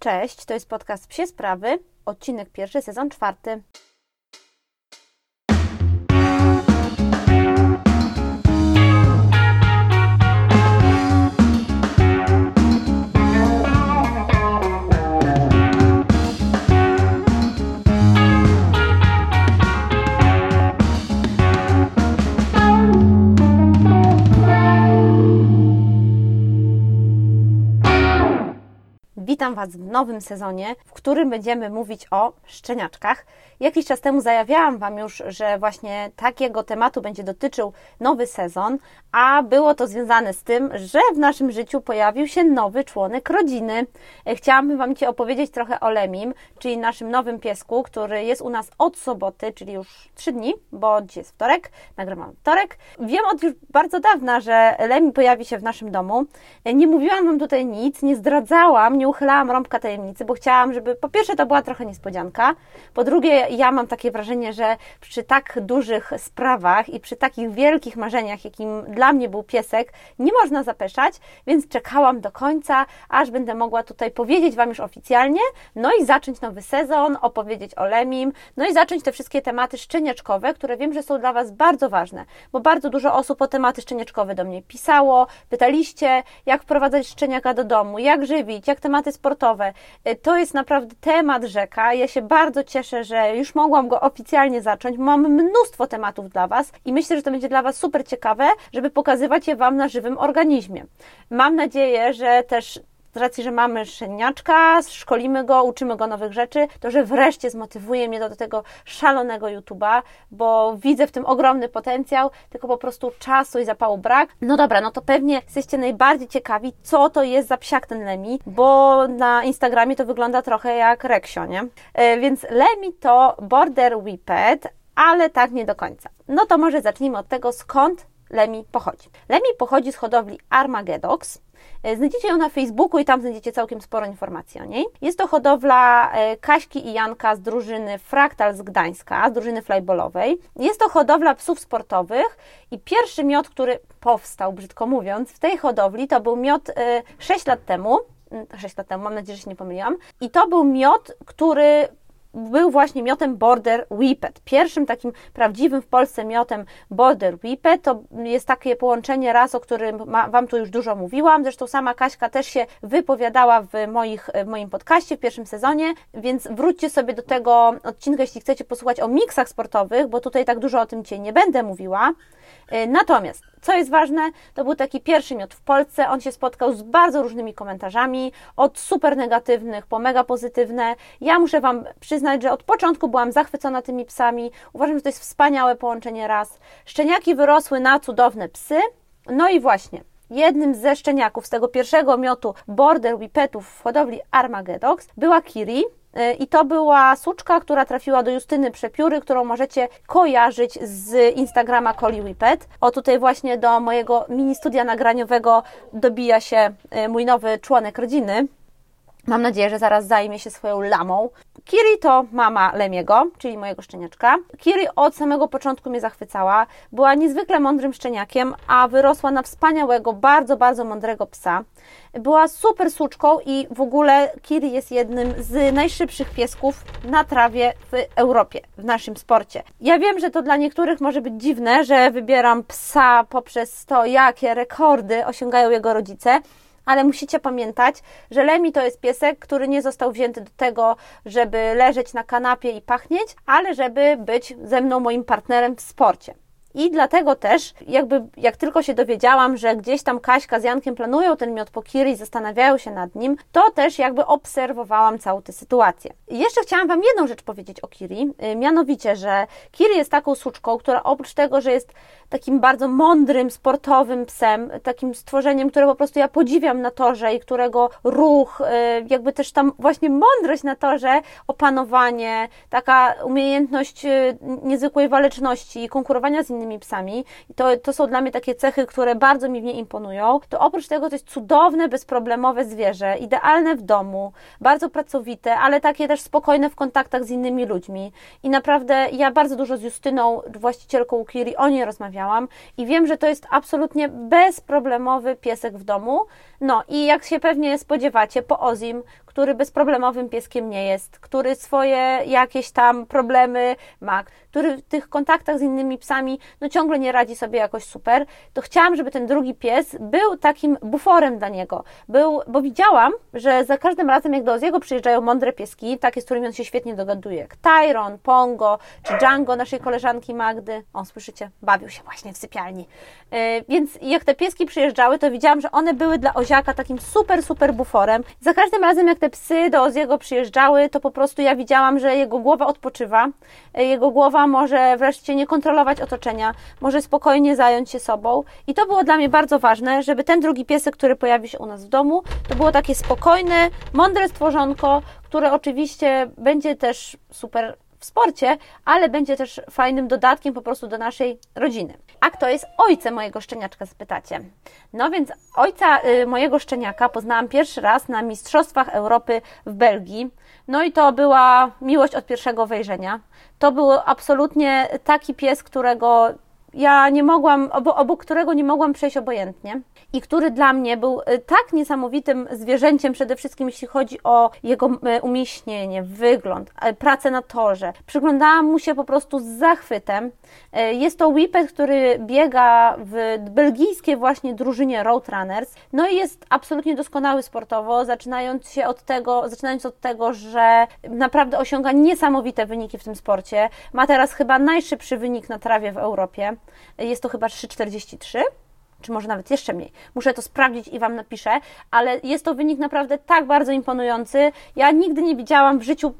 Cześć, to jest podcast Psie Sprawy, odcinek pierwszy, sezon czwarty. Witam Was w nowym sezonie, w którym będziemy mówić o szczeniaczkach. Jakiś czas temu zajawiałam Wam już, że właśnie takiego tematu będzie dotyczył nowy sezon, a było to związane z tym, że w naszym życiu pojawił się nowy członek rodziny. Chciałabym Wam Cię opowiedzieć trochę o Lemim, czyli naszym nowym piesku, który jest u nas od soboty, czyli już trzy dni, bo dzisiaj jest wtorek, nagrywam wtorek. Wiem od już bardzo dawna, że Lemi pojawi się w naszym domu. Nie mówiłam Wam tutaj nic, nie zdradzałam, nie uchylałam rąbka tajemnicy, bo chciałam, żeby po pierwsze to była trochę niespodzianka, po drugie ja mam takie wrażenie, że przy tak dużych sprawach i przy takich wielkich marzeniach, jakim dla mnie był piesek, nie można zapeszać, więc czekałam do końca, aż będę mogła tutaj powiedzieć Wam już oficjalnie, no i zacząć nowy sezon, opowiedzieć o Lemim, no i zacząć te wszystkie tematy szczeniaczkowe, które wiem, że są dla Was bardzo ważne, bo bardzo dużo osób o tematy szczeniaczkowe do mnie pisało, pytaliście, jak wprowadzać szczeniaka do domu, jak żywić, jak tematy sportowe. To jest naprawdę temat rzeka. Ja się bardzo cieszę, że już mogłam go oficjalnie zacząć. Mam mnóstwo tematów dla Was i myślę, że to będzie dla Was super ciekawe, żeby pokazywać je Wam na żywym organizmie. Mam nadzieję, że też z racji, że mamy szczeniaczka, szkolimy go, uczymy go nowych rzeczy, to że wreszcie zmotywuje mnie do, do tego szalonego YouTube'a, bo widzę w tym ogromny potencjał, tylko po prostu czasu i zapału brak. No dobra, no to pewnie jesteście najbardziej ciekawi, co to jest za psiak ten Lemi, bo na Instagramie to wygląda trochę jak Reksio, nie? E, więc Lemi to Border Whippet, ale tak nie do końca. No to może zacznijmy od tego, skąd Lemi pochodzi. Lemi pochodzi z hodowli Armagedox, Znajdziecie ją na Facebooku i tam znajdziecie całkiem sporo informacji o niej. Jest to hodowla Kaśki i Janka z drużyny Fractal z Gdańska, z drużyny flyballowej. Jest to hodowla psów sportowych i pierwszy miod, który powstał, brzydko mówiąc, w tej hodowli to był miod 6 lat temu. 6 lat temu, mam nadzieję, że się nie pomyliłam. I to był miod, który był właśnie miotem Border Whippet. Pierwszym takim prawdziwym w Polsce miotem Border Whippet to jest takie połączenie ras, o którym Wam tu już dużo mówiłam. Zresztą sama Kaśka też się wypowiadała w, moich, w moim podcaście w pierwszym sezonie, więc wróćcie sobie do tego odcinka, jeśli chcecie posłuchać o miksach sportowych, bo tutaj tak dużo o tym dzisiaj nie będę mówiła. Natomiast co jest ważne, to był taki pierwszy miód w Polsce. On się spotkał z bardzo różnymi komentarzami, od super negatywnych po mega pozytywne. Ja muszę Wam przyznać, że od początku byłam zachwycona tymi psami. Uważam, że to jest wspaniałe połączenie ras. Szczeniaki wyrosły na cudowne psy. No i właśnie, jednym ze szczeniaków z tego pierwszego miotu Border Whippetów w hodowli Armagedox była Kiri, i to była suczka, która trafiła do Justyny Przepióry, którą możecie kojarzyć z Instagrama Coli Whippet. O tutaj właśnie do mojego mini studia nagraniowego dobija się y, mój nowy członek rodziny. Mam nadzieję, że zaraz zajmie się swoją lamą. Kiri to mama Lemiego, czyli mojego szczeniaczka. Kiri od samego początku mnie zachwycała. Była niezwykle mądrym szczeniakiem, a wyrosła na wspaniałego, bardzo, bardzo mądrego psa. Była super suczką i w ogóle Kiri jest jednym z najszybszych piesków na trawie w Europie, w naszym sporcie. Ja wiem, że to dla niektórych może być dziwne, że wybieram psa poprzez to, jakie rekordy osiągają jego rodzice, ale musicie pamiętać, że Lemi to jest piesek, który nie został wzięty do tego, żeby leżeć na kanapie i pachnieć, ale żeby być ze mną moim partnerem w sporcie. I dlatego też, jakby jak tylko się dowiedziałam, że gdzieś tam Kaśka z Jankiem planują ten miod po Kiri i zastanawiają się nad nim, to też jakby obserwowałam całą tę sytuację. I jeszcze chciałam Wam jedną rzecz powiedzieć o Kiri, y, mianowicie, że Kiri jest taką suczką, która oprócz tego, że jest takim bardzo mądrym, sportowym psem, takim stworzeniem, które po prostu ja podziwiam na torze i którego ruch, y, jakby też tam właśnie mądrość na torze, opanowanie, taka umiejętność y, niezwykłej waleczności i konkurowania z innymi psami. to, to są dla mnie takie cechy, które bardzo mi w niej imponują. To oprócz tego to jest cudowne, bezproblemowe zwierzę, idealne w domu, bardzo pracowite, ale takie też spokojne w kontaktach z innymi ludźmi. I naprawdę ja bardzo dużo z Justyną, właścicielką Kiri, o niej rozmawiałam i wiem, że to jest absolutnie bezproblemowy piesek w domu. No i jak się pewnie spodziewacie, po Ozim, który bezproblemowym pieskiem nie jest, który swoje jakieś tam problemy ma, który w tych kontaktach z innymi psami no ciągle nie radzi sobie jakoś super, to chciałam, żeby ten drugi pies był takim buforem dla niego. Był, bo widziałam, że za każdym razem jak do Oziego przyjeżdżają mądre pieski, takie, z którymi on się świetnie dogaduje, jak Tyron, Pongo czy Django naszej koleżanki Magdy. O, słyszycie? Bawił się właśnie w sypialni. Yy, więc jak te pieski przyjeżdżały, to widziałam, że one były dla Oziaka takim super, super buforem. Za każdym razem jak te psy do Oziego przyjeżdżały, to po prostu ja widziałam, że jego głowa odpoczywa, yy, jego głowa może wreszcie nie kontrolować otoczenia, może spokojnie zająć się sobą. I to było dla mnie bardzo ważne, żeby ten drugi piesek, który pojawi się u nas w domu, to było takie spokojne, mądre stworzonko, które oczywiście będzie też super w sporcie, ale będzie też fajnym dodatkiem po prostu do naszej rodziny. A kto jest ojcem mojego szczeniaczka, spytacie? No więc ojca y, mojego szczeniaka poznałam pierwszy raz na Mistrzostwach Europy w Belgii. No i to była miłość od pierwszego wejrzenia. To był absolutnie taki pies, którego ja nie mogłam, obok którego nie mogłam przejść obojętnie i który dla mnie był y, tak niesamowitym zwierzęciem, przede wszystkim jeśli chodzi o jego y, umieśnienie, wygląd, y, pracę na torze. Przyglądałam mu się po prostu z zachwytem. Jest to Whippet, który biega w belgijskiej właśnie drużynie Roadrunners. No i jest absolutnie doskonały sportowo, zaczynając się od tego, zaczynając od tego, że naprawdę osiąga niesamowite wyniki w tym sporcie. Ma teraz chyba najszybszy wynik na trawie w Europie. Jest to chyba 3,43 czy może nawet jeszcze mniej. Muszę to sprawdzić i Wam napiszę, ale jest to wynik naprawdę tak bardzo imponujący. Ja nigdy nie widziałam w życiu,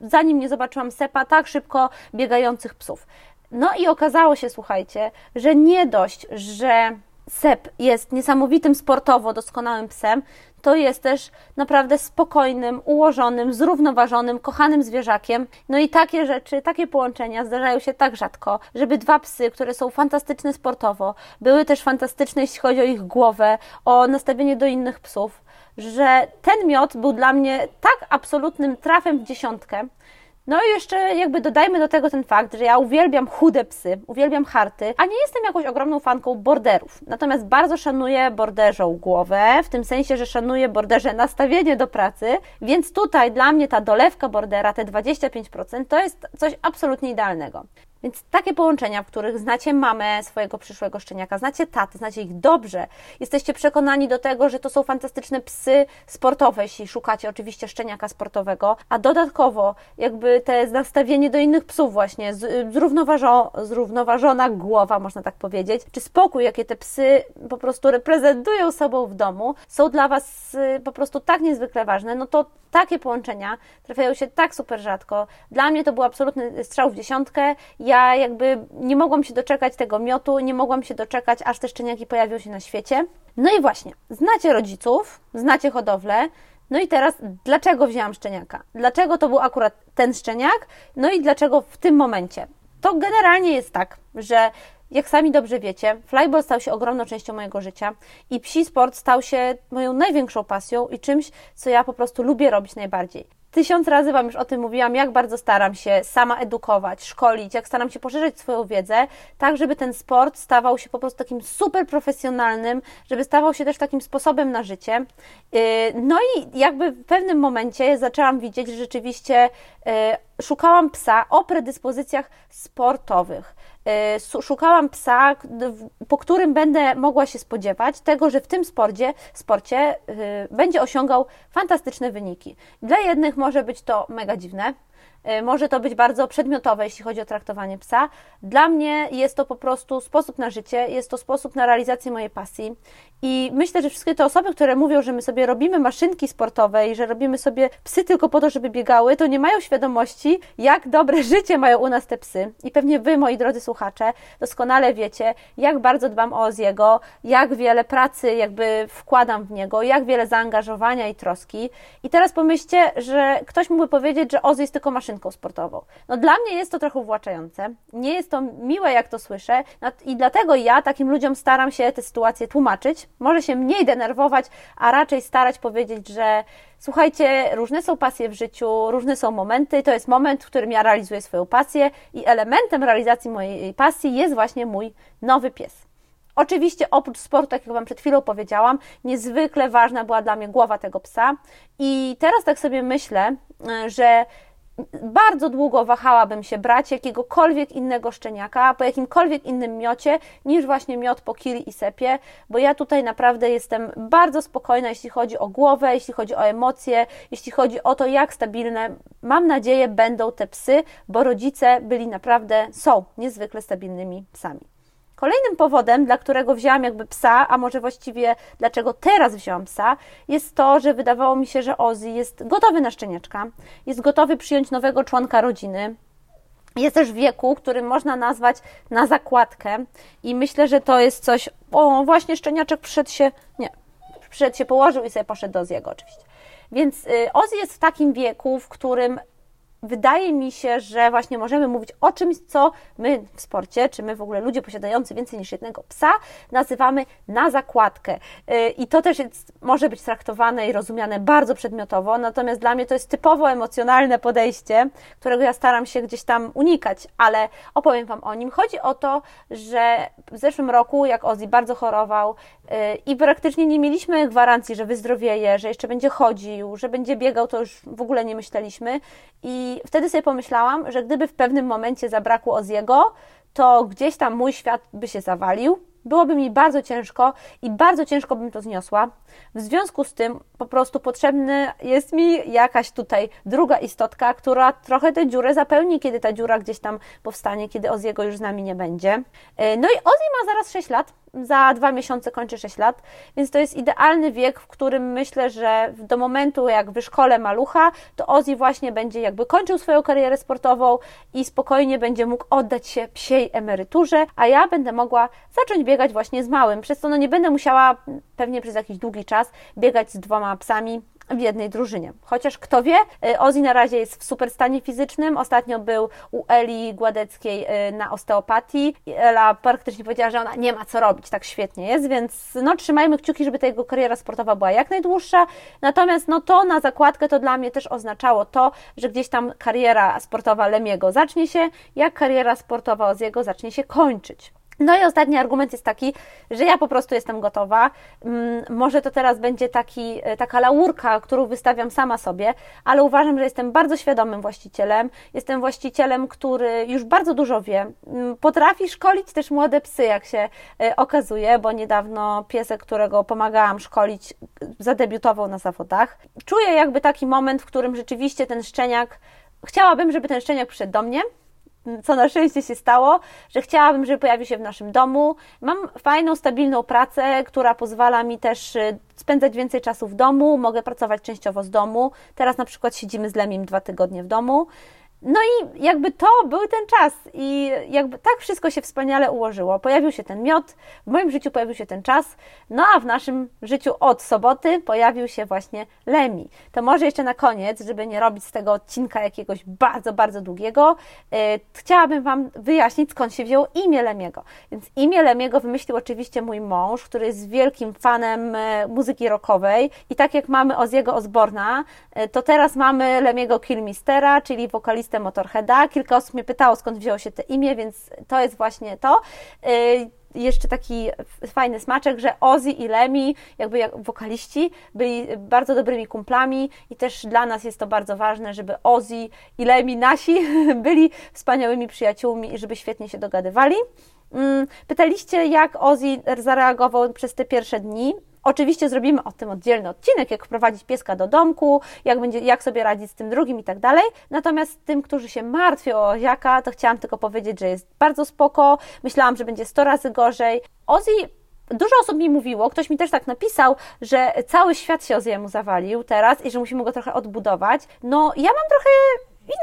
zanim nie zobaczyłam Sepa, tak szybko biegających psów. No i okazało się, słuchajcie, że nie dość, że Sep jest niesamowitym sportowo doskonałym psem, to jest też naprawdę spokojnym, ułożonym, zrównoważonym, kochanym zwierzakiem. No i takie rzeczy, takie połączenia zdarzają się tak rzadko, żeby dwa psy, które są fantastyczne sportowo, były też fantastyczne, jeśli chodzi o ich głowę, o nastawienie do innych psów, że ten miot był dla mnie tak absolutnym trafem w dziesiątkę, no i jeszcze jakby dodajmy do tego ten fakt, że ja uwielbiam chude psy, uwielbiam harty, a nie jestem jakąś ogromną fanką borderów. Natomiast bardzo szanuję borderzą głowę, w tym sensie, że szanuję borderze nastawienie do pracy, więc tutaj dla mnie ta dolewka bordera, te 25%, to jest coś absolutnie idealnego. Więc takie połączenia, w których znacie mamę swojego przyszłego szczeniaka, znacie taty, znacie ich dobrze, jesteście przekonani do tego, że to są fantastyczne psy sportowe, jeśli szukacie oczywiście szczeniaka sportowego, a dodatkowo jakby te nastawienie do innych psów właśnie, zrównoważo, zrównoważona głowa, można tak powiedzieć, czy spokój, jakie te psy po prostu reprezentują sobą w domu, są dla Was y, po prostu tak niezwykle ważne, no to takie połączenia trafiają się tak super rzadko. Dla mnie to był absolutny strzał w dziesiątkę. Ja jakby nie mogłam się doczekać tego miotu, nie mogłam się doczekać, aż te szczeniaki pojawią się na świecie. No i właśnie, znacie rodziców, znacie hodowlę, no i teraz, dlaczego wzięłam szczeniaka? Dlaczego to był akurat ten szczeniak? No i dlaczego w tym momencie? To generalnie jest tak, że jak sami dobrze wiecie, flyball stał się ogromną częścią mojego życia i psi sport stał się moją największą pasją i czymś, co ja po prostu lubię robić najbardziej. Tysiąc razy Wam już o tym mówiłam, jak bardzo staram się sama edukować, szkolić, jak staram się poszerzać swoją wiedzę, tak żeby ten sport stawał się po prostu takim super profesjonalnym, żeby stawał się też takim sposobem na życie. Yy, no i jakby w pewnym momencie zaczęłam widzieć, że rzeczywiście yy, szukałam psa o predyspozycjach sportowych. Yy, szukałam psa, po którym będę mogła się spodziewać tego, że w tym sporcie, sporcie będzie osiągał fantastyczne wyniki. Dla jednych może być to mega dziwne, y, może to być bardzo przedmiotowe, jeśli chodzi o traktowanie psa. Dla mnie jest to po prostu sposób na życie, jest to sposób na realizację mojej pasji. I myślę, że wszystkie te osoby, które mówią, że my sobie robimy maszynki sportowe i że robimy sobie psy tylko po to, żeby biegały, to nie mają świadomości, jak dobre życie mają u nas te psy. I pewnie Wy, moi drodzy słuchacze, doskonale wiecie, jak bardzo dbam o Oziego, jak wiele pracy jakby wkładam w niego, jak wiele zaangażowania i troski. I teraz pomyślcie, że ktoś mógłby powiedzieć, że Ozy jest tylko maszynką sportową. No dla mnie jest to trochę uwłaczające. Nie jest to miłe, jak to słyszę. I dlatego ja takim ludziom staram się te sytuacje tłumaczyć, może się mniej denerwować, a raczej starać powiedzieć, że słuchajcie, różne są pasje w życiu, różne są momenty, to jest moment, w którym ja realizuję swoją pasję i elementem realizacji mojej pasji jest właśnie mój nowy pies. Oczywiście oprócz sportu, tak jak Wam przed chwilą powiedziałam, niezwykle ważna była dla mnie głowa tego psa i teraz tak sobie myślę, że bardzo długo wahałabym się brać jakiegokolwiek innego szczeniaka po jakimkolwiek innym miocie niż właśnie miot po kili i sepie, bo ja tutaj naprawdę jestem bardzo spokojna, jeśli chodzi o głowę, jeśli chodzi o emocje, jeśli chodzi o to, jak stabilne, mam nadzieję, będą te psy, bo rodzice byli naprawdę, są niezwykle stabilnymi psami. Kolejnym powodem, dla którego wzięłam jakby psa, a może właściwie dlaczego teraz wzięłam psa, jest to, że wydawało mi się, że Ozzy jest gotowy na szczeniaczka, jest gotowy przyjąć nowego członka rodziny. Jest też w wieku, który można nazwać na zakładkę i myślę, że to jest coś, o właśnie szczeniaczek przyszedł się, nie, przyszedł się położył i sobie poszedł do Oziego oczywiście. Więc y, Ozzy jest w takim wieku, w którym wydaje mi się, że właśnie możemy mówić o czymś, co my w sporcie, czy my w ogóle ludzie posiadający więcej niż jednego psa, nazywamy na zakładkę. Y, I to też jest, może być traktowane i rozumiane bardzo przedmiotowo, natomiast dla mnie to jest typowo emocjonalne podejście, którego ja staram się gdzieś tam unikać, ale opowiem Wam o nim. Chodzi o to, że w zeszłym roku, jak Ozzy bardzo chorował y, i praktycznie nie mieliśmy gwarancji, że wyzdrowieje, że jeszcze będzie chodził, że będzie biegał, to już w ogóle nie myśleliśmy i wtedy sobie pomyślałam, że gdyby w pewnym momencie zabrakło Oziego, to gdzieś tam mój świat by się zawalił, byłoby mi bardzo ciężko i bardzo ciężko bym to zniosła. W związku z tym po prostu potrzebny jest mi jakaś tutaj druga istotka, która trochę tę dziurę zapełni, kiedy ta dziura gdzieś tam powstanie, kiedy Oziego już z nami nie będzie. E, no i Ozzy ma zaraz 6 lat, za dwa miesiące kończy 6 lat, więc to jest idealny wiek, w którym myślę, że do momentu jak wyszkolę malucha, to Ozzy właśnie będzie jakby kończył swoją karierę sportową i spokojnie będzie mógł oddać się psiej emeryturze, a ja będę mogła zacząć biegać właśnie z małym, przez co no nie będę musiała pewnie przez jakiś długi czas biegać z dwoma psami, w jednej drużynie. Chociaż kto wie, y, Ozzy na razie jest w super stanie fizycznym. Ostatnio był u Eli Gładeckiej y, na osteopatii. Ela praktycznie powiedziała, że ona nie ma co robić, tak świetnie jest, więc no trzymajmy kciuki, żeby ta jego kariera sportowa była jak najdłuższa. Natomiast no to na zakładkę to dla mnie też oznaczało to, że gdzieś tam kariera sportowa Lemiego zacznie się, jak kariera sportowa Ozzy'ego zacznie się kończyć. No i ostatni argument jest taki, że ja po prostu jestem gotowa. Mm, może to teraz będzie taki, e, taka laurka, którą wystawiam sama sobie, ale uważam, że jestem bardzo świadomym właścicielem. Jestem właścicielem, który już bardzo dużo wie. Mm, potrafi szkolić też młode psy, jak się e, okazuje, bo niedawno piesek, którego pomagałam szkolić, zadebiutował na zawodach. Czuję jakby taki moment, w którym rzeczywiście ten szczeniak, chciałabym, żeby ten szczeniak przyszedł do mnie, co na szczęście się stało, że chciałabym, żeby pojawił się w naszym domu. Mam fajną, stabilną pracę, która pozwala mi też y, spędzać więcej czasu w domu, mogę pracować częściowo z domu. Teraz na przykład siedzimy z Lemim dwa tygodnie w domu. No i jakby to był ten czas i jakby tak wszystko się wspaniale ułożyło. Pojawił się ten miod, w moim życiu pojawił się ten czas, no a w naszym życiu od soboty pojawił się właśnie Lemi. To może jeszcze na koniec, żeby nie robić z tego odcinka jakiegoś bardzo, bardzo długiego, yy, chciałabym Wam wyjaśnić, skąd się wzięło imię Lemiego. Więc imię Lemiego wymyślił oczywiście mój mąż, który jest wielkim fanem yy, muzyki rockowej i tak jak mamy Oziego Osborna, yy, to teraz mamy Lemiego Kilmistera, czyli wokalistę wokalistę Motorheada. Kilka osób mnie pytało, skąd wzięło się to imię, więc to jest właśnie to. Y, jeszcze taki fajny smaczek, że Ozzy i Lemmy, jakby jak wokaliści, byli bardzo dobrymi kumplami i też dla nas jest to bardzo ważne, żeby Ozzy i Lemmy nasi byli wspaniałymi przyjaciółmi i żeby świetnie się dogadywali. Mm, pytaliście, jak Ozzy zareagował przez te pierwsze dni. Oczywiście zrobimy o tym oddzielny odcinek, jak wprowadzić pieska do domku, jak, będzie, jak sobie radzić z tym drugim i tak dalej. Natomiast tym, którzy się martwią o Oziaka, to chciałam tylko powiedzieć, że jest bardzo spoko. Myślałam, że będzie 100 razy gorzej. Ozzy Dużo osób mi mówiło, ktoś mi też tak napisał, że cały świat się Oziemu zawalił teraz i że musimy go trochę odbudować. No, ja mam trochę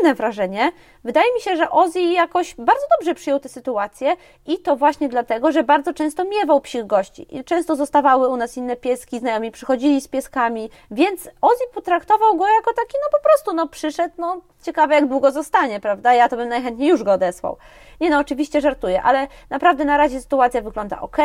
inne wrażenie. Wydaje mi się, że Ozzy jakoś bardzo dobrze przyjął tę sytuację i to właśnie dlatego, że bardzo często miewał psich gości i często zostawały u nas inne pieski, znajomi przychodzili z pieskami, więc Ozzy potraktował go jako taki, no po prostu, no przyszedł, no ciekawe jak długo zostanie, prawda? Ja to bym najchętniej już go odesłał. Nie no, oczywiście żartuję, ale naprawdę na razie sytuacja wygląda ok,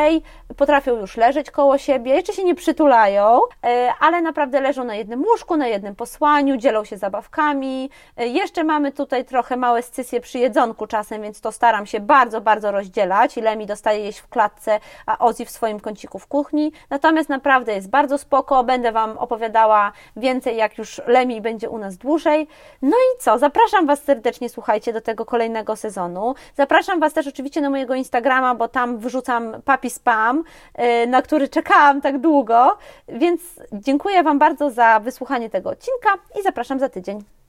potrafią już leżeć koło siebie, jeszcze się nie przytulają, e, ale naprawdę leżą na jednym łóżku, na jednym posłaniu, dzielą się zabawkami, e, jeszcze mamy tutaj trochę małe scysje przy jedzonku czasem, więc to staram się bardzo, bardzo rozdzielać. Lemi dostaje jeść w klatce, a Ozzy w swoim kąciku w kuchni. Natomiast naprawdę jest bardzo spoko. Będę Wam opowiadała więcej, jak już Lemi będzie u nas dłużej. No i co? Zapraszam Was serdecznie, słuchajcie, do tego kolejnego sezonu. Zapraszam Was też oczywiście na mojego Instagrama, bo tam wrzucam papi spam, y, na który czekałam tak długo. Więc dziękuję Wam bardzo za wysłuchanie tego odcinka i zapraszam za tydzień.